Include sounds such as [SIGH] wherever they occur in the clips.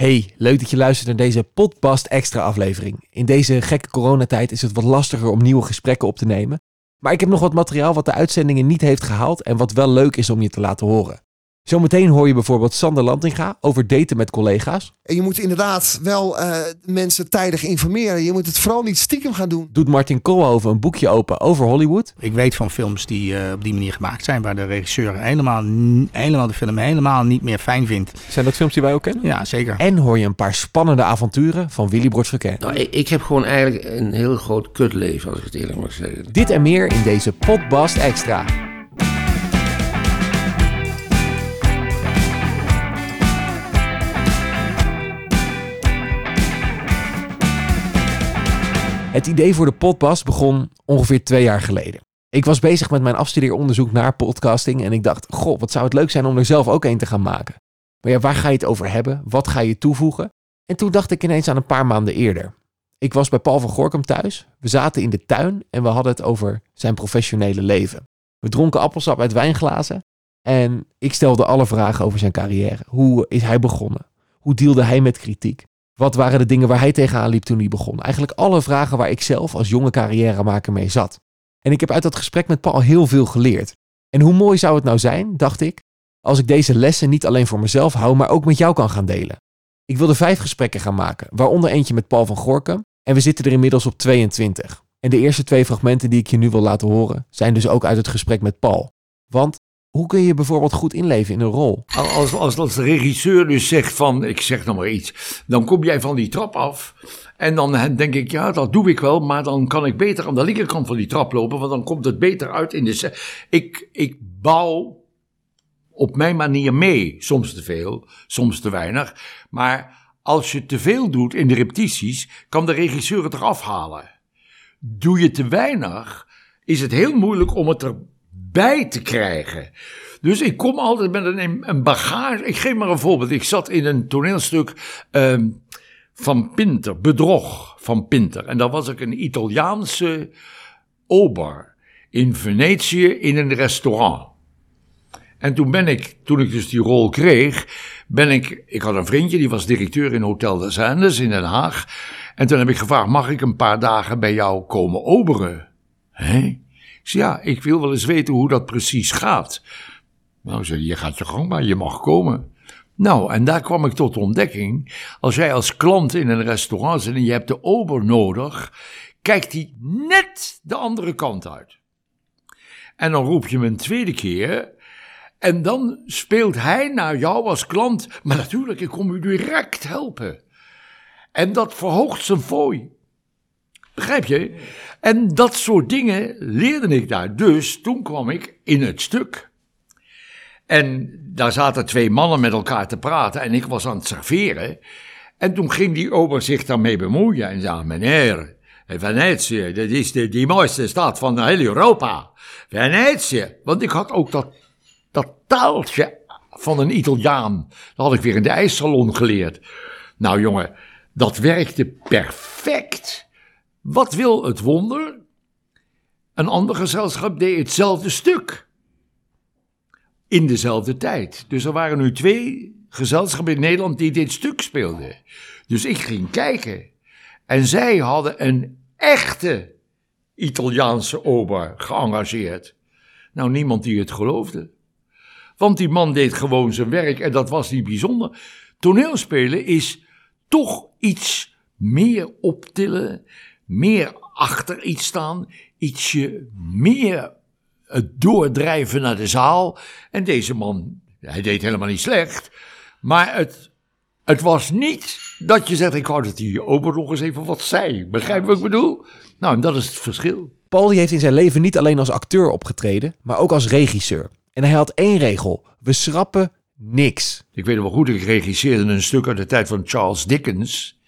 Hey, leuk dat je luistert naar deze Podpast Extra aflevering. In deze gekke coronatijd is het wat lastiger om nieuwe gesprekken op te nemen. Maar ik heb nog wat materiaal wat de uitzendingen niet heeft gehaald en wat wel leuk is om je te laten horen. Zometeen hoor je bijvoorbeeld Sander Lantinga over daten met collega's. En je moet inderdaad wel uh, mensen tijdig informeren. Je moet het vooral niet stiekem gaan doen. Doet Martin Koolhoven een boekje open over Hollywood. Ik weet van films die uh, op die manier gemaakt zijn, waar de regisseur helemaal, helemaal de film helemaal niet meer fijn vindt. Zijn dat films die wij ook kennen? Ja, zeker. En hoor je een paar spannende avonturen van Willy Bortsverken. Nou, ik, ik, heb gewoon eigenlijk een heel groot kutleven, als ik het eerlijk mag zeggen. Dit en meer in deze Podbast Extra. Het idee voor de podcast begon ongeveer twee jaar geleden. Ik was bezig met mijn afstudeeronderzoek naar podcasting en ik dacht, goh, wat zou het leuk zijn om er zelf ook een te gaan maken. Maar ja, waar ga je het over hebben? Wat ga je toevoegen? En toen dacht ik ineens aan een paar maanden eerder. Ik was bij Paul van Gorkum thuis, we zaten in de tuin en we hadden het over zijn professionele leven. We dronken appelsap uit wijnglazen en ik stelde alle vragen over zijn carrière. Hoe is hij begonnen? Hoe deelde hij met kritiek? Wat waren de dingen waar hij tegenaan liep toen hij begon? Eigenlijk alle vragen waar ik zelf als jonge carrièremaker mee zat. En ik heb uit dat gesprek met Paul heel veel geleerd. En hoe mooi zou het nou zijn, dacht ik, als ik deze lessen niet alleen voor mezelf hou, maar ook met jou kan gaan delen. Ik wilde vijf gesprekken gaan maken, waaronder eentje met Paul van Gorkum. En we zitten er inmiddels op 22. En de eerste twee fragmenten die ik je nu wil laten horen, zijn dus ook uit het gesprek met Paul. Want hoe kun je bijvoorbeeld goed inleven in een rol? Als, als, als de regisseur dus zegt van, ik zeg nog maar iets, dan kom jij van die trap af. En dan denk ik, ja, dat doe ik wel, maar dan kan ik beter aan de linkerkant van die trap lopen, want dan komt het beter uit in de... Ik, ik bouw op mijn manier mee, soms te veel, soms te weinig. Maar als je te veel doet in de repetities, kan de regisseur het eraf halen. Doe je te weinig, is het heel moeilijk om het er bij te krijgen. Dus ik kom altijd met een, een bagage. Ik geef maar een voorbeeld. Ik zat in een toneelstuk uh, van Pinter, Bedrog van Pinter. En daar was ik een Italiaanse ober in Venetië in een restaurant. En toen ben ik, toen ik dus die rol kreeg, ben ik, ik had een vriendje, die was directeur in Hotel de Zandes in Den Haag. En toen heb ik gevraagd, mag ik een paar dagen bij jou komen oberen? Hé? Ja, ik wil wel eens weten hoe dat precies gaat. Nou, zei je gaat je gang maar, je mag komen. Nou, en daar kwam ik tot de ontdekking. Als jij als klant in een restaurant zit en je hebt de ober nodig, kijkt hij net de andere kant uit. En dan roep je hem een tweede keer. En dan speelt hij naar jou als klant. Maar natuurlijk, ik kom u direct helpen. En dat verhoogt zijn fooi. Begrijp je? En dat soort dingen leerde ik daar. Dus toen kwam ik in het stuk. En daar zaten twee mannen met elkaar te praten en ik was aan het serveren. En toen ging die ober zich daarmee bemoeien en zei: Meneer, Venetië, dat is de, die mooiste stad van heel Europa. Venetië. Want ik had ook dat, dat taaltje van een Italiaan. Dat had ik weer in de ijssalon geleerd. Nou jongen, dat werkte perfect. Wat wil het wonder? Een ander gezelschap deed hetzelfde stuk. In dezelfde tijd. Dus er waren nu twee gezelschappen in Nederland die dit stuk speelden. Dus ik ging kijken. En zij hadden een echte Italiaanse ober geëngageerd. Nou, niemand die het geloofde. Want die man deed gewoon zijn werk en dat was niet bijzonder. Toneelspelen is toch iets meer optillen, meer achter iets staan, ietsje meer het doordrijven naar de zaal. En deze man, hij deed helemaal niet slecht, maar het, het was niet dat je zegt, ik wou dat die ober nog eens even wat zei. Begrijp je wat ik bedoel? Nou, en dat is het verschil. Paul die heeft in zijn leven niet alleen als acteur opgetreden, maar ook als regisseur. En hij had één regel, we schrappen niks. Ik weet nog wel goed, ik regisseerde een stuk uit de tijd van Charles Dickens.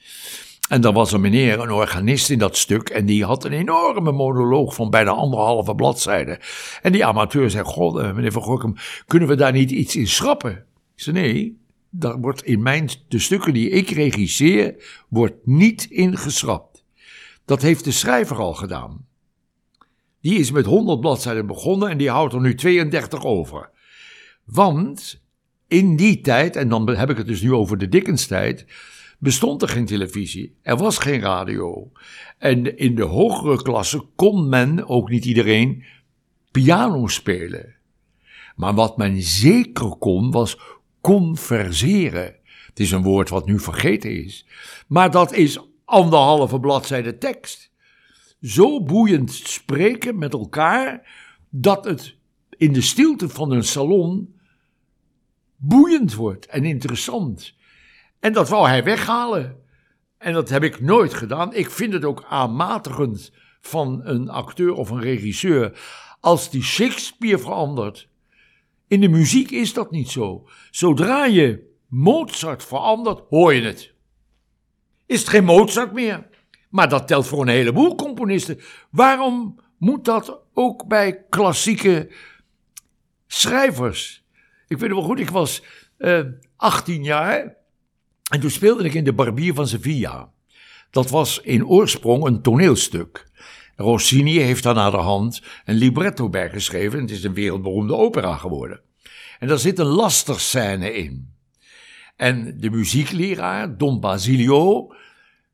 En dan was een meneer, een organist in dat stuk, en die had een enorme monoloog van bijna anderhalve bladzijde. En die amateur zei: God, eh, meneer Van Gorkum, kunnen we daar niet iets in schrappen? Ik zei: Nee, daar wordt in mijn, de stukken die ik regisseer, wordt niet in geschrapt. Dat heeft de schrijver al gedaan. Die is met 100 bladzijden begonnen en die houdt er nu 32 over. Want in die tijd, en dan heb ik het dus nu over de Dickens-tijd, bestond er geen televisie. Er was geen radio. En in de hogere klasse kon men, ook niet iedereen, piano spelen. Maar wat men zeker kon, was converseren. Het is een woord wat nu vergeten is. Maar dat is anderhalve bladzijde tekst. Zo boeiend spreken met elkaar dat het in de stilte van een salon boeiend wordt en interessant. En dat wou hij weghalen. En dat heb ik nooit gedaan. Ik vind het ook aanmatigend van een acteur of een regisseur als die Shakespeare verandert. In de muziek is dat niet zo. Zodra je Mozart verandert, hoor je het. Is het geen Mozart meer? Maar dat telt voor een heleboel componisten. Waarom moet dat ook bij klassieke schrijvers? Ik weet het wel goed, ik was uh, eh, 18 jaar en toen speelde ik in de Barbier van Sevilla. Dat was in oorsprong een toneelstuk. Rossini heeft daar naar de hand een libretto bij geschreven. Het is een wereldberoemde opera geworden. En daar zit een lasterscène in. En de muziekleraar, Don Basilio,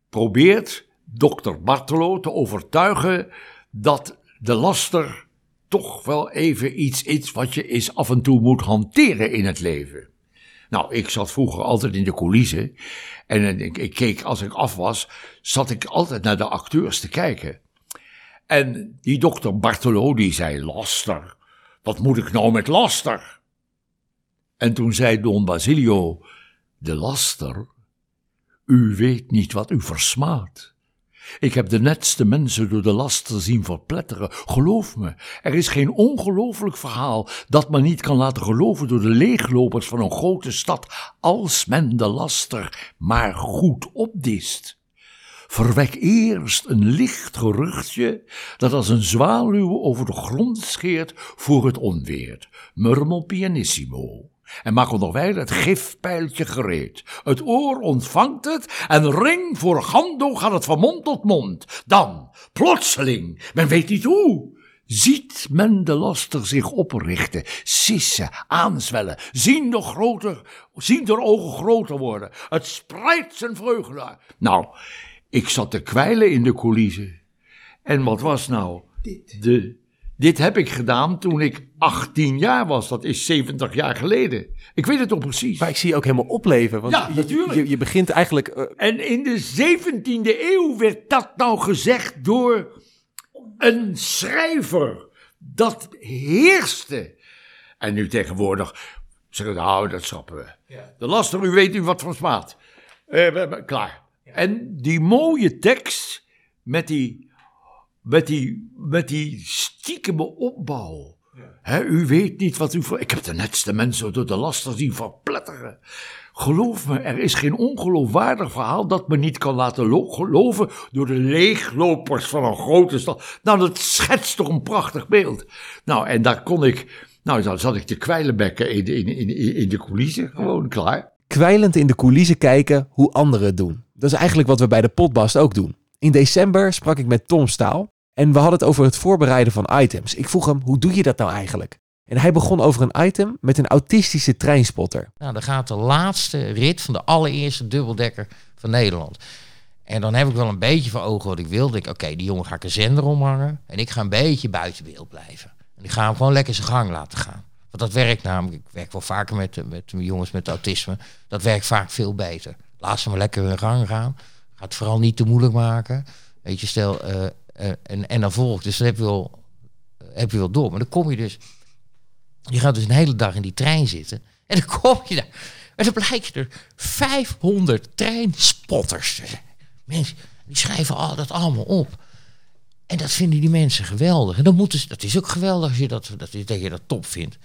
probeert dokter Bartolo te overtuigen dat de laster toch wel even iets is wat je eens af en toe moet hanteren in het leven. Nou, ik zat vroeger altijd in de coulissen. En ik, ik, keek, als ik af was, zat ik altijd naar de acteurs te kijken. En die dokter Bartolo, die zei, laster, wat moet ik nou met laster? En toen zei Don Basilio, de laster, u weet niet wat u versmaat. Ik heb de netste mensen door de laster zien verpletteren. Geloof me, er is geen ongelooflijk verhaal dat men niet kan laten geloven door de leeglopers van een grote stad, als men de laster maar goed opdist. Verwek eerst een licht geruchtje dat als een zwaluw over de grond scheert voor het onweer. Murmel pianissimo en maak onderwijl het gifpijltje gereed. Het oor ontvangt het en ring voor gando gaat het van mond tot mond. Dan, plotseling, men weet niet hoe, ziet men de laster zich oprichten, sissen, aanzwellen, zien de, groter, zien de ogen groter worden. Het spreidt zijn vleugelen. Nou, ik zat te kwijlen in de coulissen. En wat was nou de dit heb ik gedaan toen ik 18 jaar was. Dat is 70 jaar geleden. Ik weet het nog precies. Maar ik zie je ook helemaal opleven. Want ja, je, natuurlijk. Je, je begint eigenlijk... Uh... En in de 17e eeuw werd dat nou gezegd door een schrijver. Dat heerste. En nu tegenwoordig zeggen we, nou, dat schrappen we. Ja. De laster, u weet u wat van smaad. Uh, klaar. Ja. En die mooie tekst met die met die, met die stiekeme opbouw. Ja. u weet niet wat u voor. Ik heb de netste mensen door de laster zien verpletteren. Geloof me, er is geen ongeloofwaardig verhaal dat men niet kan laten geloven door de leeglopers van een grote stad. Nou, dat schetst toch een prachtig beeld. Nou, en daar kon ik. Nou, dan zat ik te kwijlenbekken in, in, in, in de coulissen. Gewoon klaar. Kwijlend in de coulissen kijken hoe anderen het doen. Dat is eigenlijk wat we bij de potbast ook doen. In december sprak ik met Tom Staal. En we hadden het over het voorbereiden van items. Ik vroeg hem, hoe doe je dat nou eigenlijk? En hij begon over een item met een autistische treinspotter. Nou, dan gaat de laatste rit van de allereerste dubbeldekker van Nederland. En dan heb ik wel een beetje voor ogen wat ik wil. denk oké, die jongen ga ik een zender omhangen. En ik ga een beetje buiten beeld blijven. En ik ga hem gewoon lekker zijn gang laten gaan. Want dat werkt namelijk. Ik werk wel vaker met, met jongens met autisme. Dat werkt vaak veel beter. Laat ze maar lekker hun gang gaan. Ga het vooral niet te moeilijk maken. Weet je, stel, uh, uh, en, en dan volgt. Dus dan heb je, wel, heb je wel door. Maar dan kom je dus. Je gaat dus een hele dag in die trein zitten. En dan kom je daar. En dan blijkt er 500 treinspotters. Mensen, die schrijven al dat allemaal op. En dat vinden die mensen geweldig. En dan moeten ze, dat is ook geweldig als je dat, dat, dat, je dat top vindt.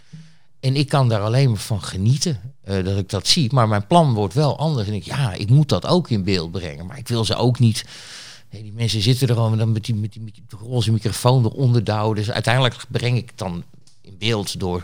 En ik kan daar alleen maar van genieten uh, dat ik dat zie. Maar mijn plan wordt wel anders. En ik, ja, ik moet dat ook in beeld brengen. Maar ik wil ze ook niet Nee, die mensen zitten er gewoon dan met die, met die, met die roze microfoon eronder douwen. Dus uiteindelijk breng ik dan in beeld door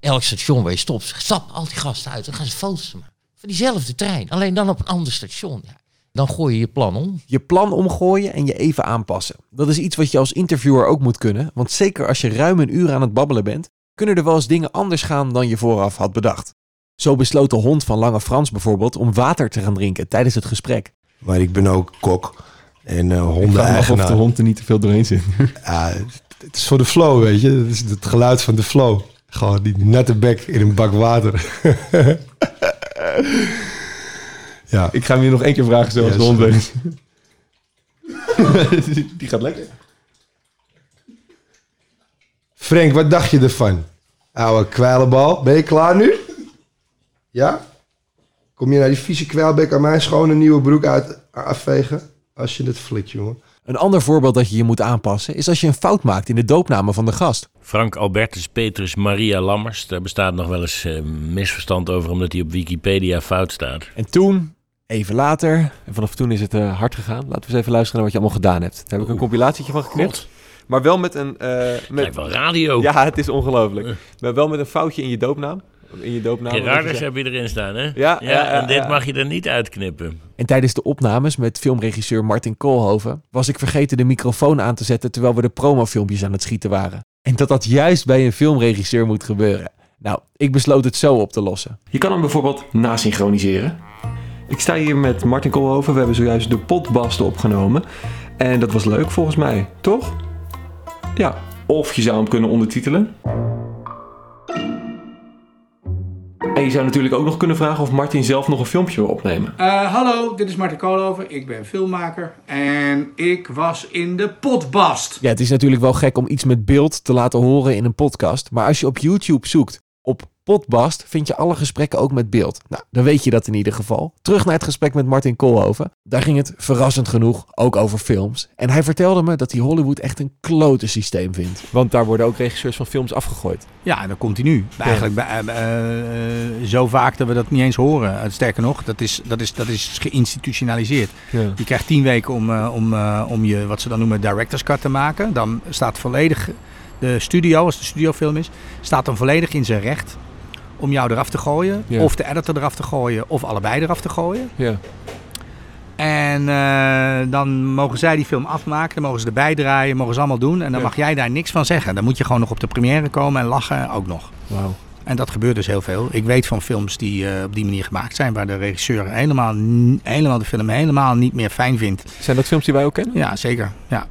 elk station waar je stopt. Stap al die gasten uit. Dan gaan ze foto's maken. Van diezelfde trein. Alleen dan op een ander station. Ja. Dan gooi je je plan om. Je plan omgooien en je even aanpassen. Dat is iets wat je als interviewer ook moet kunnen. Want zeker als je ruim een uur aan het babbelen bent, kunnen er wel eens dingen anders gaan dan je vooraf had bedacht. Zo besloot de hond van Lange Frans bijvoorbeeld om water te gaan drinken tijdens het gesprek. Maar ik ben ook kok en Ik vraag me af of de hond er niet te veel doorheen zit. [LAUGHS] Ja, het is voor de flow, weet je. Het is het geluid van de flow. Gewoon die nette bek in een bak water. [LAUGHS] ja, Ik ga hem je nog één keer vragen zoals de hond weet. [LAUGHS] Die gaat lekker. Frank, wat dacht je ervan? Oude kwijlenbal, ben je klaar nu? Ja? Kom je naar die vieze kwijlbek aan mijn schone nieuwe broek uit afvegen? Als je het flikt, jongen. Een ander voorbeeld dat je je moet aanpassen is als je een fout maakt in de doopnamen van de gast. Frank Albertus Petrus Maria Lammers. Daar bestaat nog wel eens eh, misverstand over omdat hij op Wikipedia fout staat. En toen, even later, en vanaf toen is het eh, hard gegaan. Laten we eens even luisteren naar wat je allemaal gedaan hebt. Daar heb ik een compilatietje van geknipt. Maar wel met een... eh, met... Wel radio. Ja, het is ongelooflijk. Maar wel met een foutje in je doopnaam. In je doopnaam. Gerardus heb je erin staan, hè? Ja, ja, ja, en dit mag je er niet uitknippen. En tijdens de opnames met filmregisseur Martin Koolhoven was ik vergeten de microfoon aan te zetten terwijl we de promofilmpjes aan het schieten waren. En dat dat juist bij een filmregisseur moet gebeuren. Nou, ik besloot het zo op te lossen. Je kan hem bijvoorbeeld nasynchroniseren. Ik sta hier met Martin Koolhoven. We hebben zojuist de potbasten opgenomen. En dat was leuk volgens mij, toch? Ja, of je zou hem kunnen ondertitelen. En je zou natuurlijk ook nog kunnen vragen of Martin zelf nog een filmpje wil opnemen. Eh, hallo, dit is Martin Koolhoven. Ik ben filmmaker en ik was in de potbast. Ja, het is natuurlijk wel gek om iets met beeld te laten horen in een podcast. Maar als je op YouTube zoekt op Podbast, vind je alle gesprekken ook met beeld. Nou, dan weet je dat in ieder geval. Terug naar het gesprek met Martin Koolhoven. Daar ging het verrassend genoeg ook over films. En hij vertelde me dat hij Hollywood echt een klote systeem vindt. Want daar worden ook regisseurs van films afgegooid. Ja, en dat continu. Eigenlijk bij- eh, eh, eh, zo vaak dat we dat niet eens horen. Sterker nog, dat is, dat is, dat is geïnstitutionaliseerd. Ja. Je krijgt tien weken om, eh, om, eh, om je, wat ze dan noemen, director's cut te maken. Dan staat volledig de studio, als het een studiofilm is, staat dan volledig in zijn recht om jou eraf te gooien. Of de editor eraf te gooien, of allebei eraf te gooien. Ja. En eh, dan mogen zij die film afmaken, dan mogen ze erbij draaien, mogen ze allemaal doen. En dan Ja. mag jij daar niks van zeggen. Dan moet je gewoon nog op de première komen en lachen ook nog. Wauw. En dat gebeurt dus heel veel. Ik weet van films die eh, op die manier gemaakt zijn, waar de regisseur helemaal, helemaal de film helemaal niet meer fijn vindt. Zijn dat films die wij ook kennen? Ja, zeker. Ja.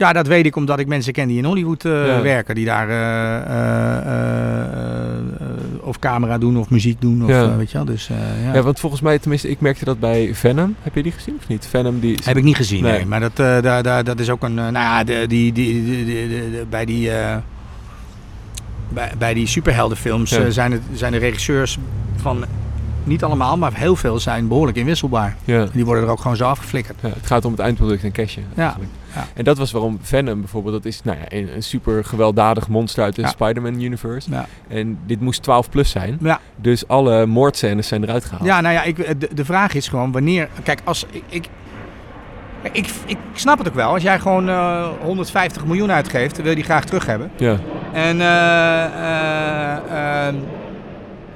Ja, dat weet ik omdat ik mensen ken die in Hollywood eh, Ja. werken. Die daar eh, eh, of camera doen of muziek doen. Of, Ja. weet je wel. Dus, ja. Ja, want volgens mij, tenminste, ik merkte dat bij Venom. Heb je die gezien of niet? Venom die... Heb ik niet gezien, Nee. nee. Maar dat, daar, daar, dat is ook een... nou ja, die, die, bij die... bij, bij die superheldenfilms zijn, het, zijn de regisseurs van... Niet allemaal, maar heel veel zijn behoorlijk inwisselbaar. Ja. Die worden er ook gewoon zo afgeflikkerd. Ja, het gaat om het eindproduct en cashje. Ja. eigenlijk. Ja. En dat was waarom Venom bijvoorbeeld, dat is nou ja, een, een super gewelddadig monster uit de Ja. Spider-Man-universe. Ja. En dit moest 12 plus zijn. Ja. Dus alle moordscènes zijn eruit gehaald. Ja, nou ja, ik, de, de vraag is gewoon wanneer... Kijk, als ik... ik ik, ik snap het ook wel. Als jij gewoon eh, 150 miljoen uitgeeft, dan wil je die graag terug hebben. Ja. En eh, eh, eh,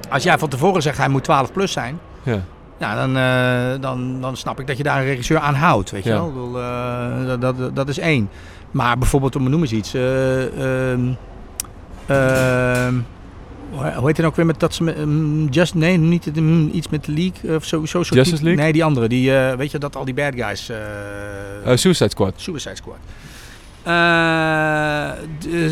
als jij van tevoren zegt hij moet 12 plus zijn, Ja. Ja, dan, eh, dan, dan snap ik dat je daar een regisseur aan houdt. Weet je Ja. wel? Ik bedoel, eh, dat, dat, dat is één. Maar bijvoorbeeld, om noem eens iets. ehm, hoe heet het ook weer met dat ze met, ehm, just nee niet ehm, iets met de league of zo, zo soort Justice League? nee die andere die weet je dat al die bad guys Suicide Squad. Suicide Squad. Eh,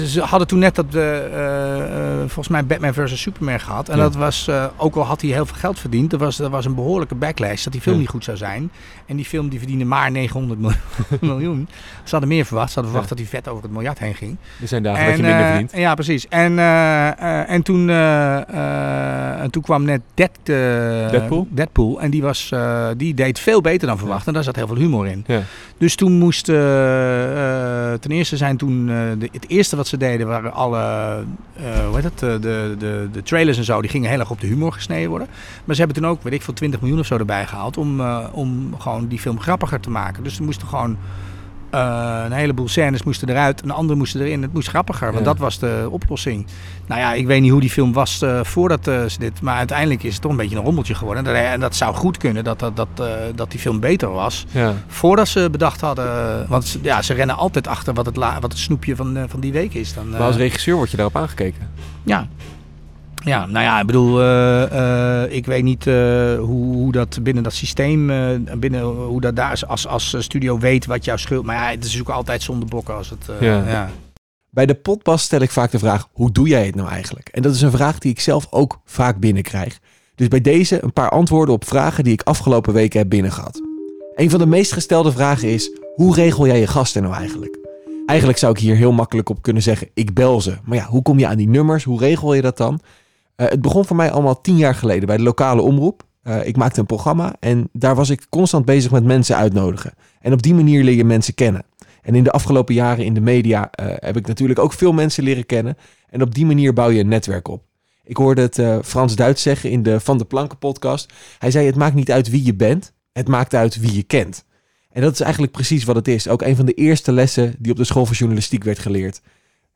ze hadden toen net dat, eh, eh, eh, volgens mij Batman vs Superman gehad. En Ja. dat was, ook al had hij heel veel geld verdiend, er was, er was een behoorlijke backlash dat die film Ja. niet goed zou zijn. En die film die verdiende maar 900 mil- [LAUGHS] miljoen. Ze hadden meer verwacht. Ze hadden verwacht Ja. dat hij vet over het miljard heen ging. Er zijn dagen dat je minder verdient. Ja, precies. En, en, toen, en toen kwam net Dead, Deadpool? Deadpool. En die, was, die deed veel beter dan verwacht. En daar zat heel veel humor in. Dus toen moest, eh, eh, ten eerste zijn toen, eh, het eerste wat ze deden waren alle, hoe heet het, de, de, de trailers en zo, die gingen heel erg op de humor gesneden worden. Maar ze hebben toen ook, weet ik veel, 20 miljoen of zo erbij gehaald om, om gewoon die film grappiger te maken. Dus er moesten gewoon eh, een heleboel scènes moesten eruit en andere moesten erin. Het moest grappiger, want Ja. dat was de oplossing. Nou ja, ik weet niet hoe die film was eh, voordat eh, ze dit, maar uiteindelijk is het toch een beetje een rommeltje geworden. En dat, en dat zou goed kunnen dat, dat, dat, dat die film beter was. Ja. Voordat ze bedacht hadden, want ze, ja, ze rennen altijd achter wat het, la, wat het snoepje van, van die week is. Dan, Maar als regisseur word je daarop aangekeken. ja. Ja, nou ja, ik bedoel, eh, eh, ik weet niet eh, hoe, hoe dat binnen dat systeem, eh, binnen hoe dat daar is als, als studio weet wat jouw schuld. Maar ja, het is natuurlijk altijd zonder bokken als het. eh, Ja. ja. Bij de potbas stel ik vaak de vraag: hoe doe jij het nou eigenlijk? En dat is een vraag die ik zelf ook vaak binnenkrijg. Dus bij deze een paar antwoorden op vragen die ik afgelopen weken heb binnengehad. Een van de meest gestelde vragen is: hoe regel jij je gasten nou eigenlijk? Eigenlijk zou ik hier heel makkelijk op kunnen zeggen: ik bel ze. Maar ja, hoe kom je aan die nummers? Hoe regel je dat dan? Eh, het begon voor mij allemaal tien jaar geleden bij de lokale omroep. Eh, ik maakte een programma en daar was ik constant bezig met mensen uitnodigen. En op die manier leer je mensen kennen. En in de afgelopen jaren in de media eh, heb ik natuurlijk ook veel mensen leren kennen. En op die manier bouw je een netwerk op. Ik hoorde het Frans Duits zeggen in de Van de Planken podcast. Hij zei: Het maakt niet uit wie je bent, het maakt uit wie je kent. En dat is eigenlijk precies wat het is. Ook een van de eerste lessen die op de school voor journalistiek werd geleerd.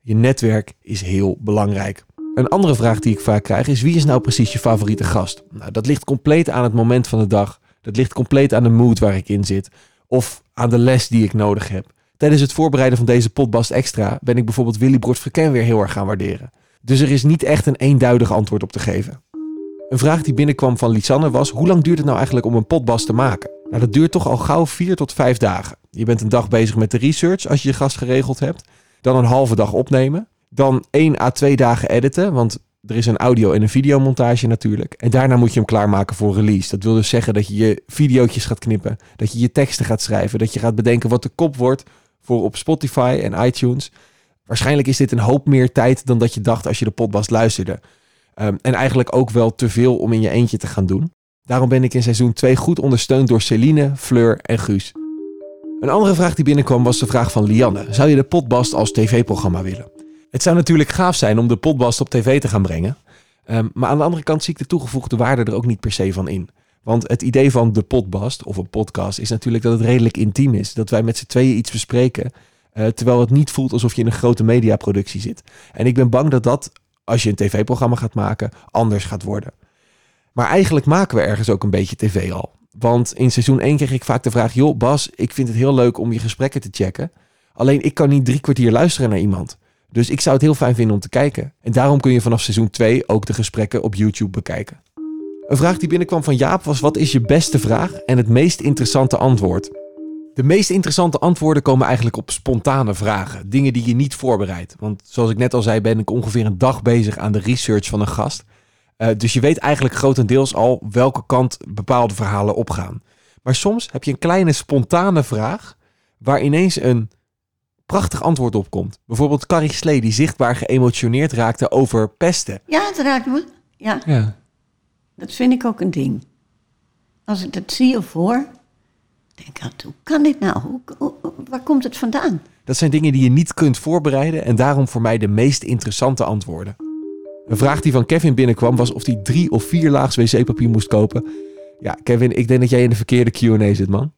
Je netwerk is heel belangrijk. Een andere vraag die ik vaak krijg is: wie is nou precies je favoriete gast? Nou, dat ligt compleet aan het moment van de dag. Dat ligt compleet aan de mood waar ik in zit. Of aan de les die ik nodig heb. Tijdens het voorbereiden van deze Potbast Extra ben ik bijvoorbeeld Willy Broert Verken weer heel erg gaan waarderen. Dus er is niet echt een eenduidig antwoord op te geven. Een vraag die binnenkwam van Lisanne was: hoe lang duurt het nou eigenlijk om een potbas te maken? Nou, dat duurt toch al gauw vier tot vijf dagen. Je bent een dag bezig met de research als je je gast geregeld hebt. Dan een halve dag opnemen. Dan één à twee dagen editen, want er is een audio- en een videomontage natuurlijk. En daarna moet je hem klaarmaken voor release. Dat wil dus zeggen dat je je videootjes gaat knippen, dat je je teksten gaat schrijven, dat je gaat bedenken wat de kop wordt voor op Spotify en iTunes. Waarschijnlijk is dit een hoop meer tijd dan dat je dacht als je de podcast luisterde. Ehm, en eigenlijk ook wel te veel om in je eentje te gaan doen. Daarom ben ik in seizoen 2 goed ondersteund door Celine, Fleur en Guus. Een andere vraag die binnenkwam was de vraag van Lianne. Zou je de potbast als tv-programma willen? Het zou natuurlijk gaaf zijn om de potbast op tv te gaan brengen. Ehm, maar aan de andere kant zie ik de toegevoegde waarde er ook niet per se van in. Want het idee van de potbast of een podcast is natuurlijk dat het redelijk intiem is. Dat wij met z'n tweeën iets bespreken. eh, terwijl het niet voelt alsof je in een grote mediaproductie zit. En ik ben bang dat dat, als je een tv-programma gaat maken, anders gaat worden. Maar eigenlijk maken we ergens ook een beetje tv al. Want in seizoen 1 kreeg ik vaak de vraag: joh, Bas, ik vind het heel leuk om je gesprekken te checken. Alleen ik kan niet drie kwartier luisteren naar iemand. Dus ik zou het heel fijn vinden om te kijken. En daarom kun je vanaf seizoen 2 ook de gesprekken op YouTube bekijken. Een vraag die binnenkwam van Jaap was: wat is je beste vraag en het meest interessante antwoord? De meest interessante antwoorden komen eigenlijk op spontane vragen. Dingen die je niet voorbereidt. Want zoals ik net al zei, ben ik ongeveer een dag bezig aan de research van een gast. Eh, dus je weet eigenlijk grotendeels al welke kant bepaalde verhalen opgaan. Maar soms heb je een kleine spontane vraag waar ineens een prachtig antwoord op komt. Bijvoorbeeld Carrie Slee die zichtbaar geëmotioneerd raakte over pesten. Ja, het raakt me. Ja, Ja. dat vind ik ook een ding. Als ik dat zie of hoor, denk ik, "Wat- hoe kan dit nou? Hoe, hoe- waar komt het vandaan? Dat zijn dingen die je niet kunt voorbereiden en daarom voor mij de meest interessante antwoorden. Een vraag die van Kevin binnenkwam was of hij drie of vier laags wc-papier moest kopen. Ja, Kevin, ik denk dat jij in de verkeerde Q&A zit, man.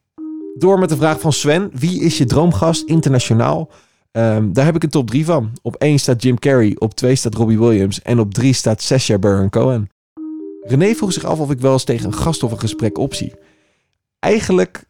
Door met de vraag van Sven. Wie is je droomgast internationaal? Ehm, daar heb ik een top 3 van. Op 1 staat Jim Carrey, op 2 staat Robbie Williams en op 3 staat Sacha Baron Cohen. René vroeg zich af of ik wel eens tegen een gast of een gesprek opzie. Eigenlijk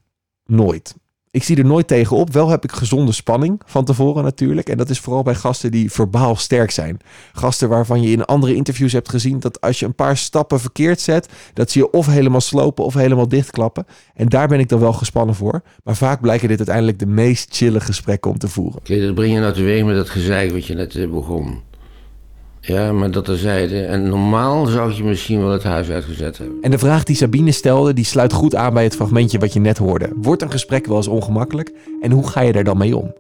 nooit. Ik zie er nooit tegen op. Wel heb ik gezonde spanning van tevoren natuurlijk. En dat is vooral bij gasten die verbaal sterk zijn. Gasten waarvan je in andere interviews hebt gezien dat als je een paar stappen verkeerd zet, dat ze je of helemaal slopen of helemaal dichtklappen. En daar ben ik dan wel gespannen voor. Maar vaak blijken dit uiteindelijk de meest chille gesprekken om te voeren. Oké, dat breng je nou teweeg met dat gezeik wat je net eh, begon. Ja, maar dat terzijde. En normaal zou je misschien wel het huis uitgezet hebben. En de vraag die Sabine stelde, die sluit goed aan bij het fragmentje wat je net hoorde. Wordt een gesprek wel eens ongemakkelijk? En hoe ga je daar dan mee om?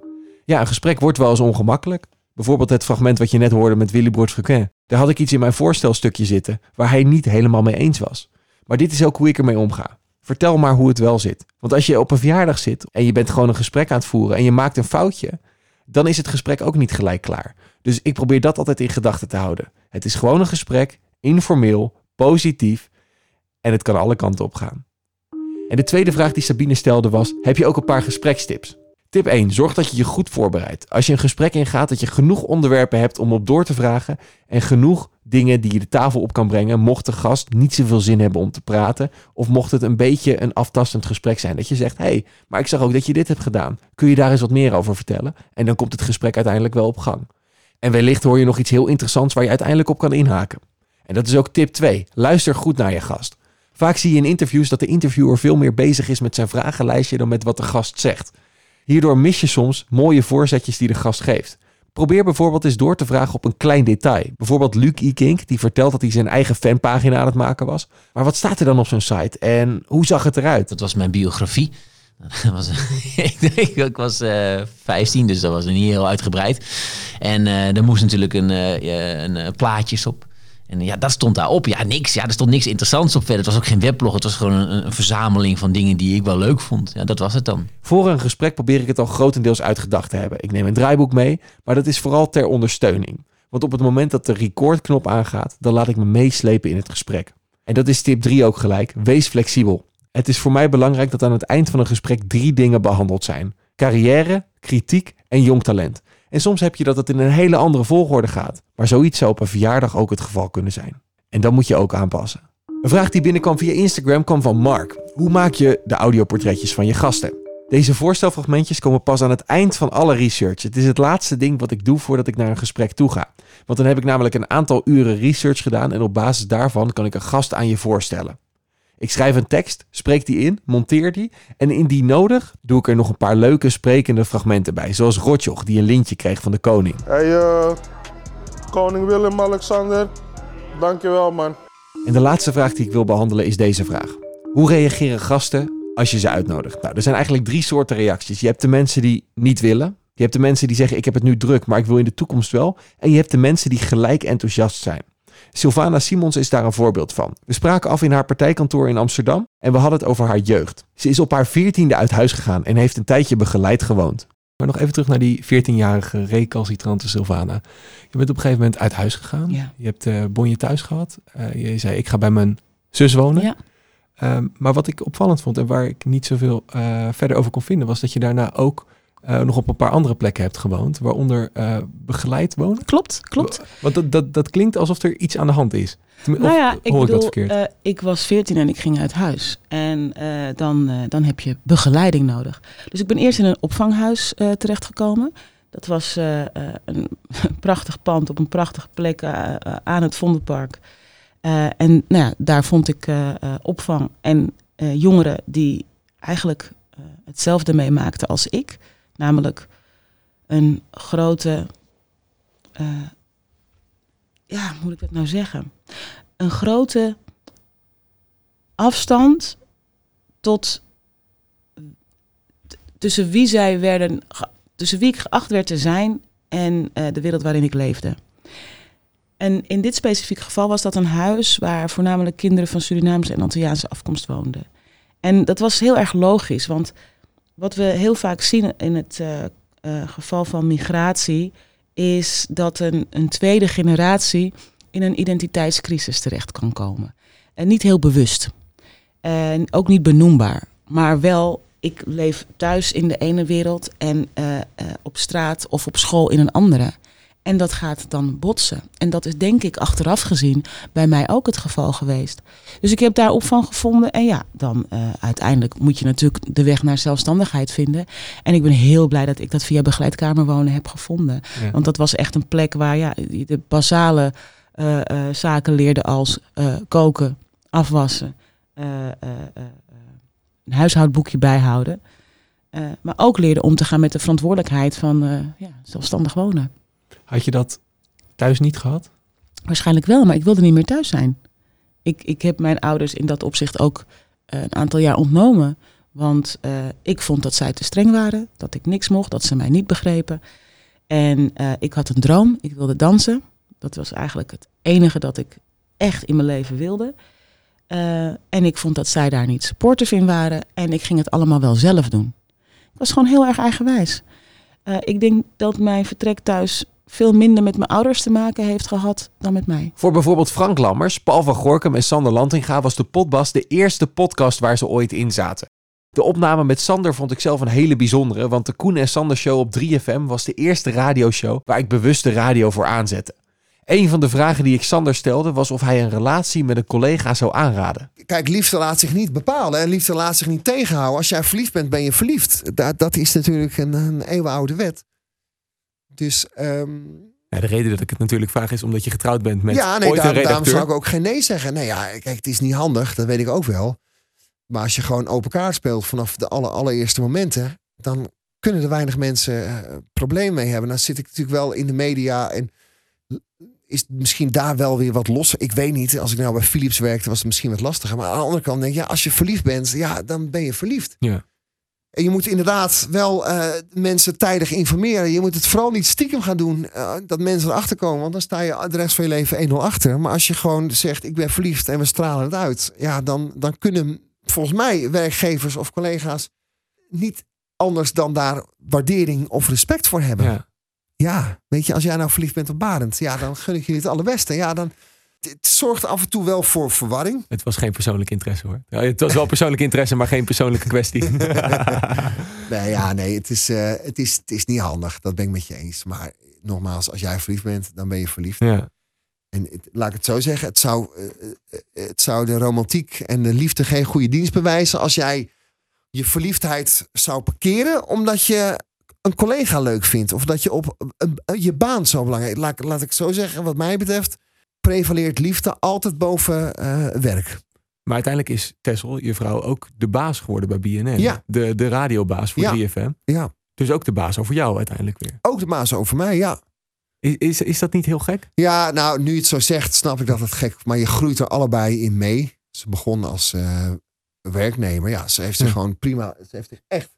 Ja, een gesprek wordt wel eens ongemakkelijk. Bijvoorbeeld het fragment wat je net hoorde met Willy Broert Frequin. Daar had ik iets in mijn voorstelstukje zitten waar hij niet helemaal mee eens was. Maar dit is ook hoe ik ermee omga. Vertel maar hoe het wel zit. Want als je op een verjaardag zit en je bent gewoon een gesprek aan het voeren en je maakt een foutje, dan is het gesprek ook niet gelijk klaar. Dus ik probeer dat altijd in gedachten te houden. Het is gewoon een gesprek, informeel, positief en het kan alle kanten op gaan. En de tweede vraag die Sabine stelde was: heb je ook een paar gesprekstips? Tip 1. Zorg dat je je goed voorbereidt. Als je een gesprek ingaat, dat je genoeg onderwerpen hebt om op door te vragen. En genoeg dingen die je de tafel op kan brengen. Mocht de gast niet zoveel zin hebben om te praten. Of mocht het een beetje een aftastend gesprek zijn. Dat je zegt: hé, hey, maar ik zag ook dat je dit hebt gedaan. Kun je daar eens wat meer over vertellen? En dan komt het gesprek uiteindelijk wel op gang. En wellicht hoor je nog iets heel interessants waar je uiteindelijk op kan inhaken. En dat is ook tip 2. Luister goed naar je gast. Vaak zie je in interviews dat de interviewer veel meer bezig is met zijn vragenlijstje dan met wat de gast zegt. Hierdoor mis je soms mooie voorzetjes die de gast geeft. Probeer bijvoorbeeld eens door te vragen op een klein detail. Bijvoorbeeld Luc Ikink, die vertelt dat hij zijn eigen fanpagina aan het maken was. Maar wat staat er dan op zo'n site en hoe zag het eruit? Dat was mijn biografie. [LAUGHS] Dat was, [LAUGHS] ik, ik was eh 15, dus dat was niet heel uitgebreid. En eh er moest natuurlijk een, eh, een, plaatjes op. En ja, dat stond daarop. Ja, niks. Ja, er stond niks interessants op verder. Het was ook geen weblog. Het was gewoon een, een verzameling van dingen die ik wel leuk vond. Ja, dat was het dan. Voor een gesprek probeer ik het al grotendeels uitgedacht te hebben. Ik neem een draaiboek mee, maar dat is vooral ter ondersteuning. Want op het moment dat de recordknop aangaat, dan laat ik me meeslepen in het gesprek. En dat is tip 3 ook gelijk. Wees flexibel. Het is voor mij belangrijk dat aan het eind van een gesprek drie dingen behandeld zijn: carrière, kritiek en jong talent. En soms heb je dat het in een hele andere volgorde gaat. Maar zoiets zou op een verjaardag ook het geval kunnen zijn. En dat moet je ook aanpassen. Een vraag die binnenkwam via Instagram kwam van Mark. Hoe maak je de audioportretjes van je gasten? Deze voorstelfragmentjes komen pas aan het eind van alle research. Het is het laatste ding wat ik doe voordat ik naar een gesprek toe ga. Want dan heb ik namelijk een aantal uren research gedaan en op basis daarvan kan ik een gast aan je voorstellen. Ik schrijf een tekst, spreek die in, monteer die en indien nodig doe ik er nog een paar leuke sprekende fragmenten bij. Zoals Rotjoch die een lintje kreeg van de koning. Hey, eh, koning Willem-Alexander. Dankjewel, man. En de laatste vraag die ik wil behandelen is deze vraag. Hoe reageren gasten als je ze uitnodigt? Nou, er zijn eigenlijk drie soorten reacties. Je hebt de mensen die niet willen. Je hebt de mensen die zeggen ik heb het nu druk, maar ik wil in de toekomst wel. En je hebt de mensen die gelijk enthousiast zijn. Sylvana Simons is daar een voorbeeld van. We spraken af in haar partijkantoor in Amsterdam en we hadden het over haar jeugd. Ze is op haar veertiende uit huis gegaan en heeft een tijdje begeleid gewoond. Maar nog even terug naar die 14-jarige recalcitrante Sylvana. Je bent op een gegeven moment uit huis gegaan. Ja. Je hebt eh bonje thuis gehad. Eh, je zei, ik ga bij mijn zus wonen. Ja. Ehm, maar wat ik opvallend vond en waar ik niet zoveel eh, verder over kon vinden... was dat je daarna ook eh, nog op een paar andere plekken hebt gewoond. Waaronder eh, begeleid wonen. Klopt, klopt. Want dat, dat, dat klinkt alsof er iets aan de hand is. Tenmin- Nou of ja, ik hoor ik dat verkeerd? eh, ik was 14 en ik ging uit huis. En dan, dan heb je begeleiding nodig. Dus ik ben eerst in een opvanghuis terechtgekomen. Dat was een [LAUGHS] prachtig pand op een prachtige plek aan het Vondelpark. En nou ja, daar vond ik opvang en jongeren die eigenlijk hetzelfde meemaakten als ik. Namelijk een grote, eh, ja, hoe moet ik dat nou zeggen? Een grote afstand tot tussen wie zij werden, tussen wie ik geacht werd te zijn en eh, de wereld waarin ik leefde. En in dit specifieke geval was dat een huis waar voornamelijk kinderen van Surinaamse en Antilliaanse afkomst woonden. En dat was heel erg logisch, want wat we heel vaak zien in het eh, eh, geval van migratie, is dat een, een tweede generatie in een identiteitscrisis terecht kan komen. En niet heel bewust. En ook niet benoembaar. Maar wel, ik leef thuis in de ene wereld en eh, op straat of op school in een andere. En dat gaat dan botsen. En dat is denk ik achteraf gezien bij mij ook het geval geweest. Dus ik heb daar opvang gevonden. En ja, dan eh, uiteindelijk moet je natuurlijk de weg naar zelfstandigheid vinden. En ik ben heel blij dat ik dat via begeleidkamer wonen heb gevonden. Ja. Want dat was echt een plek waar ja, je de basale eh, eh, zaken leerde als koken, afwassen, een huishoudboekje bijhouden. Maar ook leerde om te gaan met de verantwoordelijkheid van ja, zelfstandig wonen. Had je dat thuis niet gehad? Waarschijnlijk wel, maar ik wilde niet meer thuis zijn. Ik, ik heb mijn ouders in dat opzicht ook eh, een aantal jaar ontnomen. Want eh, ik vond dat zij te streng waren, dat ik niks mocht, dat ze mij niet begrepen. En eh, ik had een droom, ik wilde dansen. Dat was eigenlijk het enige dat ik echt in mijn leven wilde. En ik vond dat zij daar niet supportive in waren. En ik ging het allemaal wel zelf doen. Ik was gewoon heel erg eigenwijs. Ik denk dat mijn vertrek thuis veel minder met mijn ouders te maken heeft gehad dan met mij. Voor bijvoorbeeld Frank Lammers, Paul van Gorkum en Sander Lantinga was de Potbas de eerste podcast waar ze ooit in zaten. De opname met Sander vond ik zelf een hele bijzondere, want de Koen en Sander show op 3FM was de eerste radioshow waar ik bewust de radio voor aanzette. Een van de vragen die ik Sander stelde was of hij een relatie met een collega zou aanraden. Kijk, liefde laat zich niet bepalen en liefde laat zich niet tegenhouden. Als jij verliefd bent, ben je verliefd. Dat, dat is natuurlijk een, een eeuwenoude wet. Dus ehm, Ja, de reden dat ik het natuurlijk vraag is omdat je getrouwd bent met ja, nee, ooit daar- een daarom zou ik ook geen nee zeggen. Nee, ja, kijk, het is niet handig, dat weet ik ook wel. Maar als je gewoon open kaart speelt vanaf de aller, allereerste momenten, dan kunnen er weinig mensen eh probleem mee hebben. Dan zit ik natuurlijk wel in de media en is misschien daar wel weer wat losser. Ik weet niet, als ik nou bij Philips werkte, was het misschien wat lastiger. Maar aan de andere kant denk ik, ja, als je verliefd bent, ja, dan ben je verliefd. Ja. En je moet inderdaad wel eh, mensen tijdig informeren. Je moet het vooral niet stiekem gaan doen. eh, dat mensen erachter komen. Want dan sta je de rest van je leven 1-0 achter. Maar als je gewoon zegt, ik ben verliefd en we stralen het uit. Ja, dan, dan kunnen volgens mij werkgevers of collega's niet anders dan daar waardering of respect voor hebben. Ja. Ja, weet je, als jij nou verliefd bent op Barend. Ja, dan gun ik je het allerbeste. Ja, dan... Het zorgt af en toe wel voor verwarring. Het was geen persoonlijk interesse hoor. Ja, het was wel persoonlijk interesse, maar geen persoonlijke kwestie. [LAUGHS] Nee, ja, nee, het is, eh, het, is, het is niet handig. Dat ben ik met je eens. Maar nogmaals, als jij verliefd bent, dan ben je verliefd. Ja. En het- laat ik het zo zeggen, het zou, eh, eh, het zou de romantiek en de liefde geen goede dienst bewijzen als jij je verliefdheid zou parkeren omdat je een collega leuk vindt. Of dat je op een- je baan zo belangrijk. Laat, laat ik het zo zeggen, wat mij betreft, prevaleert liefde altijd boven eh, werk. Maar uiteindelijk is Tessel, je vrouw, ook de baas geworden bij BNN. Ja. De, de radiobaas voor Ja. 3FM. Ja. Dus ook de baas over jou uiteindelijk weer. Ook de baas over mij, ja. Is, is, is dat niet heel gek? Ja, nou, nu je het zo zegt, snap ik dat het gek Maar je groeit er allebei in mee. Ze begon als eh, werknemer. Ja, ze heeft zich Ja. gewoon prima. Ze heeft zich echt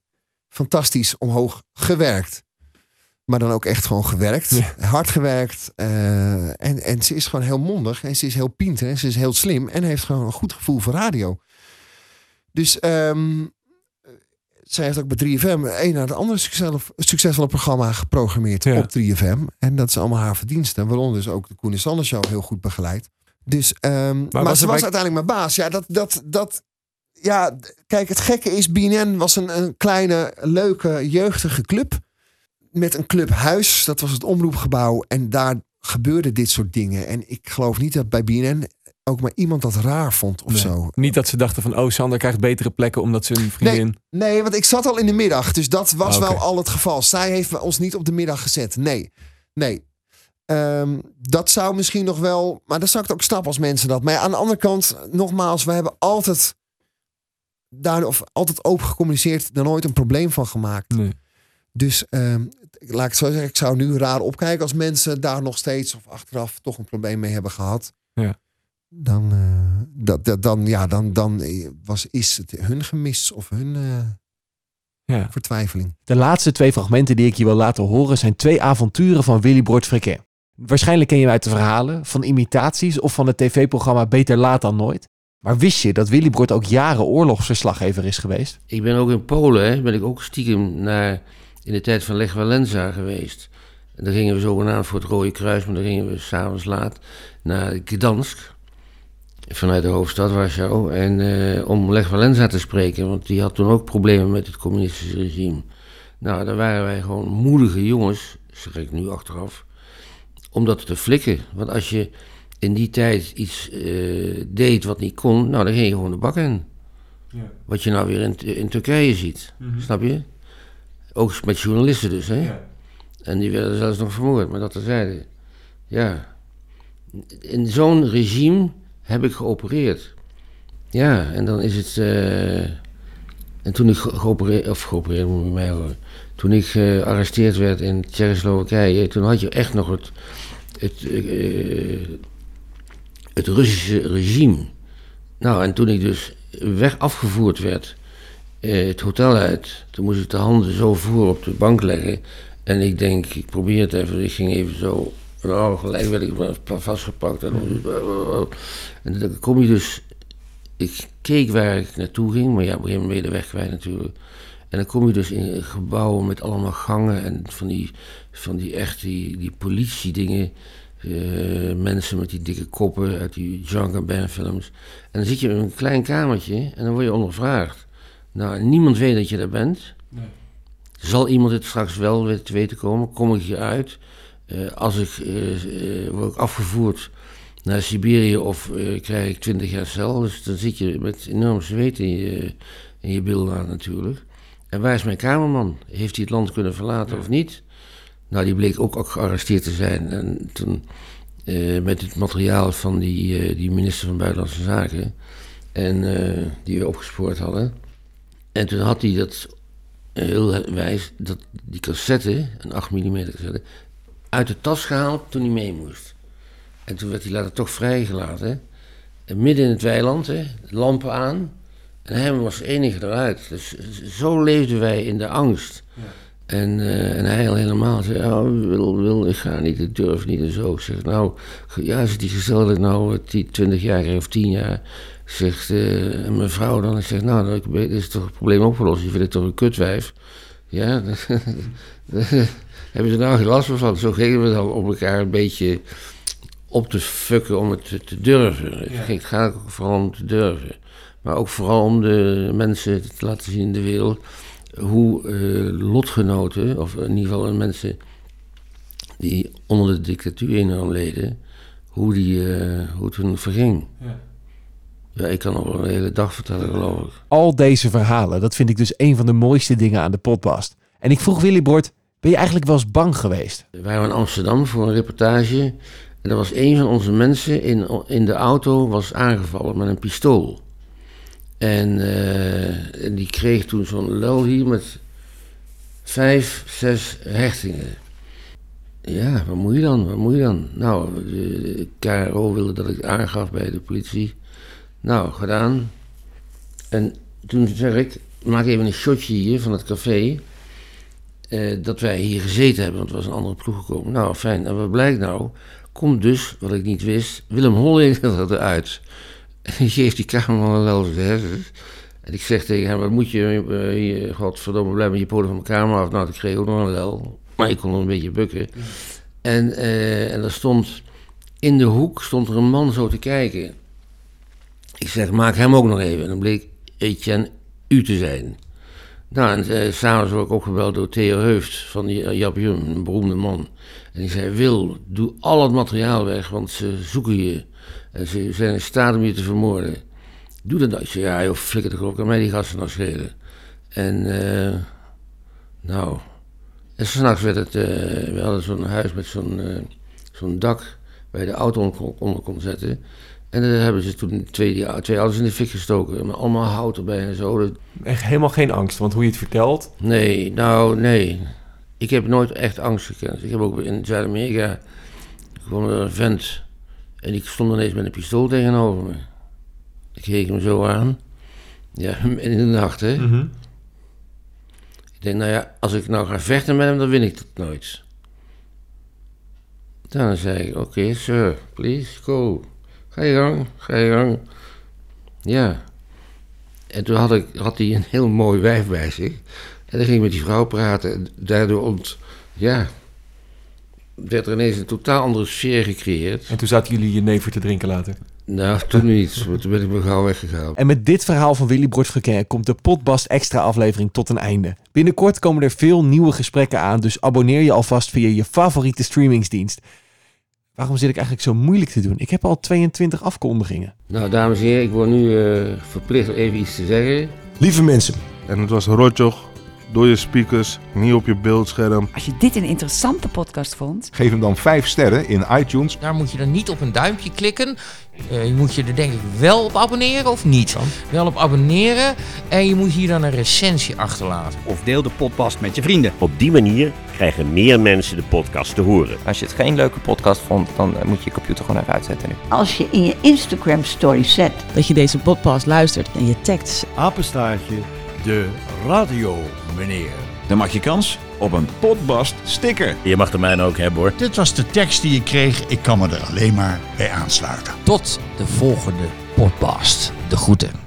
fantastisch omhoog gewerkt. Maar dan ook echt gewoon gewerkt. Hard gewerkt. eh, en, en ze is gewoon heel mondig. En ze is heel pinter. En ze is heel slim. En heeft gewoon een goed gevoel voor radio. Dus ehm, zij heeft ook bij 3FM een naar de andere succesvolle, programma geprogrammeerd op 3FM. En dat is allemaal haar verdiensten. Waaronder dus ook de Koen en Sander Show heel goed begeleid. Dus, ehm, maar, ze was bij- uiteindelijk mijn baas. Ja, dat, dat, dat, ja, kijk, het gekke is, BNN was een, een kleine, leuke, jeugdige club. Met een clubhuis, dat was het omroepgebouw. En daar gebeurden dit soort dingen. En ik geloof niet dat bij BNN ook maar iemand dat raar vond of Nee. zo. Niet dat ze dachten van, oh, Sander krijgt betere plekken omdat ze een vriendin... Nee, want ik zat al in de middag. Dus dat was Ah, wel al het geval. Zij heeft ons niet op de middag gezet. Nee, nee. Ehm, dat zou misschien nog wel... Maar dan zou ik ook snappen als mensen dat... Maar ja, aan de andere kant, nogmaals... We hebben altijd, daar, of altijd open gecommuniceerd... er nooit een probleem van gemaakt. Nee. Dus ehm, laat ik het zo zeggen... Ik zou nu raar opkijken als mensen daar nog steeds... of achteraf toch een probleem mee hebben gehad. Ja. Dan, eh, dat, dat, dan, ja, dan, dan was, is het hun gemis of hun... eh, Ja. vertwijfeling. De laatste twee fragmenten die ik je wil laten horen zijn twee avonturen van Willy Bord Friquet. Waarschijnlijk ken je hem uit de verhalen, van imitaties of van het tv-programma Beter Laat dan Nooit. Maar wist je dat Willy Bord ook jaren oorlogsverslaggever is geweest? Ik ben ook in Polen, hè, ben ik ook stiekem naar, in de tijd van Lech Walenza geweest. En dan gingen we zogenaamd voor het Rode Kruis, maar dan gingen we s'avonds laat naar Gdansk. Vanuit de hoofdstad Warschau. En eh, om Lech Walenza te spreken, want die had toen ook problemen met het communistische regime. Nou, daar waren wij gewoon moedige jongens, zeg ik nu achteraf, om dat te flikken. Want als je in die tijd iets eh, deed wat niet kon, nou, dan ging je gewoon de bak in. Wat je nou weer in, in Turkije ziet. Mhm. Snap je? Ook met journalisten dus, hè? En die werden zelfs nog vermoord, maar dat terzijde. Ja. In zo'n regime heb ik geopereerd. Ja, en dan is het... eh, en toen ik ge- geopereerd... Of geopereerd, moet je mij horen. Toen ik gearresteerd werd in Tsjechoslowakije... Toen had je echt nog het... Het, eh, het Russische regime. Nou, en toen ik dus weg afgevoerd werd, eh, het hotel uit, toen moest ik de handen zo voor op de bank leggen. En ik denk, ik probeer het even, ik ging even zo. Nou, gelijk werd ik va- vastgepakt. En, dan- kom je dus. Ik keek waar ik naartoe ging, maar ja, op een gegeven moment ben je de weg kwijt natuurlijk. En dan kom je dus in gebouwen met allemaal gangen en van die, van die echt die, die politiedingen. eh, mensen met die dikke koppen uit die Gabin films. En dan zit je in een klein kamertje en dan word je ondervraagd. Nou, niemand weet dat je daar bent. Zal iemand het straks wel we- te weten komen? Kom ik hieruit? Eh als ik eh, eh, word ik afgevoerd naar Siberië of krijg ik 20 jaar cel. Dus dan zit je met enorm zweet in je, in je aan natuurlijk. En waar is mijn kamerman? Heeft hij het land kunnen verlaten of niet? Nou, die bleek ook, ook gearresteerd te zijn. En toen met het materiaal van die, die minister van Buitenlandse Zaken. En die we opgespoord hadden. En toen had hij dat eh, heel wijs, dat, die cassette, een 8 mm cassette, uit de tas gehaald toen hij mee moest. En toen werd hij later toch vrijgelaten. En midden in het weiland, hè, lampen aan. En hij was de enige eruit. Dus zo leefden wij in de angst. En, eh, en hij al helemaal zei, oh, wil, wil, ik ga niet, ik durf niet en zo. Ik zeg, nou, ja, zit die gezellig nou, die 20 jaar of 10 jaar. Zegt eh, en mijn vrouw dan, ik zeg, nou, dan is toch het probleem opgelost. Je vindt het toch een kutwijf? Ja, [LAUGHS] hebben ze nou geen last van. Zo gingen we dan op elkaar een beetje op te fucken om het te, te durven. Ging- Het gaat vooral om te durven. Maar ook vooral om de mensen te laten zien in de wereld hoe eh, lotgenoten, of in ieder geval mensen die onder de dictatuur enorm leden, hoe, die, eh, hoe het hun verging. Ja. Ja, ik kan nog wel een hele dag vertellen, geloof ik. Al deze verhalen, dat vind ik dus een van de mooiste dingen aan de podcast. En ik vroeg Willy Bord, ben je eigenlijk wel eens bang geweest? We waren in Amsterdam voor een reportage. En er was een van onze mensen in, in de auto was aangevallen met een pistool. En eh, en die kreeg toen zo'n lel hier met vijf, zes hechtingen. Ja, wat moet je dan? Wat moet je dan? Nou, de KRO wilde dat ik aangaf bij de politie. Nou, gedaan. En toen zeg ik, maak even een shotje hier van het café. eh, dat wij hier gezeten hebben, want er was een andere ploeg gekomen. Nou, fijn. En wat blijkt nou? Komt dus, wat ik niet wist, Willem Holleder [LAUGHS] eruit. En die geeft die cameraman wel zijn hersens. En ik zeg tegen hem, wat moet je, hier, godverdomme, blijf met je poten van mijn camera af. Nou, ik kreeg ook nog een lel. Maar ik kon nog een beetje bukken. En, eh, en er stond, in de hoek stond er een man zo te kijken. Ik zeg, maak hem ook nog even. En dan bleek Etienne U te zijn. Nou, en eh, s'avonds word ik opgebeld door Theo Heuft van eh, Jap Jum, een beroemde man. En die zei, Wil, doe al het materiaal weg, want ze zoeken je. En ze zijn in staat om je te vermoorden. Doe dat nou. Ik zei, ja joh, flikker de klok aan mij die gasten nog schelen. En, eh, nou... En s'nachts werd het... we hadden zo'n huis met zo'n zo'n dak waar je de auto onder kon zetten. En daar hebben ze toen twee, twee auto's in de fik gestoken. Met allemaal hout erbij en zo. Echt helemaal geen angst, want hoe je het vertelt... Nee, nou nee. Ik heb nooit echt angst gekend. Ik heb ook in Zuid-Amerika kwam er een vent en die stond ineens met een pistool tegenover me. Ik keek hem zo aan. Ja, [LAUGHS] in de nacht, hè. Mhm. Ik denk, nou ja, als ik nou ga vechten met hem, dan win ik dat nooit. Dan zei ik, oké, sir, please, go. Ga je gang, ga je gang. Ja. En toen had, ik, had hij een heel mooi wijf bij zich. En dan ging ik met die vrouw praten. En daardoor ont, ja, werd er ineens een totaal andere sfeer gecreëerd. En toen zaten jullie je never te drinken laten. Nou, toen niet. want Toen ben ik me gauw weggegaan. En met dit verhaal van Willy Verkeer komt de Potbast extra aflevering tot een einde. Binnenkort komen er veel nieuwe gesprekken aan, dus abonneer je alvast via je favoriete streamingsdienst. Waarom zit ik eigenlijk zo moeilijk te doen? Ik heb al 22 afkondigingen. Nou, dames en heren, ik word nu eh, verplicht om even iets te zeggen. Lieve mensen. En het was rotjoch, door je speakers, niet op je beeldscherm. Als je dit een interessante podcast vond, Geef hem dan 5 sterren in iTunes. Daar moet je dan niet op een duimpje klikken. Eh, je moet je er denk ik wel op abonneren of niet. Wel op abonneren en je moet hier dan een recensie achterlaten. Of deel de podcast met je vrienden. Op die manier krijgen meer mensen de podcast te horen. Als je het geen leuke podcast vond, dan eh, moet je je computer gewoon even uitzetten nu. Als je in je Instagram story zet Dat je deze podcast luistert en je tagt Apenstaartje, de radio, meneer. Dan maak je kans op een Potbast sticker. Je mag de mijne ook hebben hoor. Dit was de tekst die ik kreeg. Ik kan me er alleen maar bij aansluiten. Tot de volgende podcast. De groeten.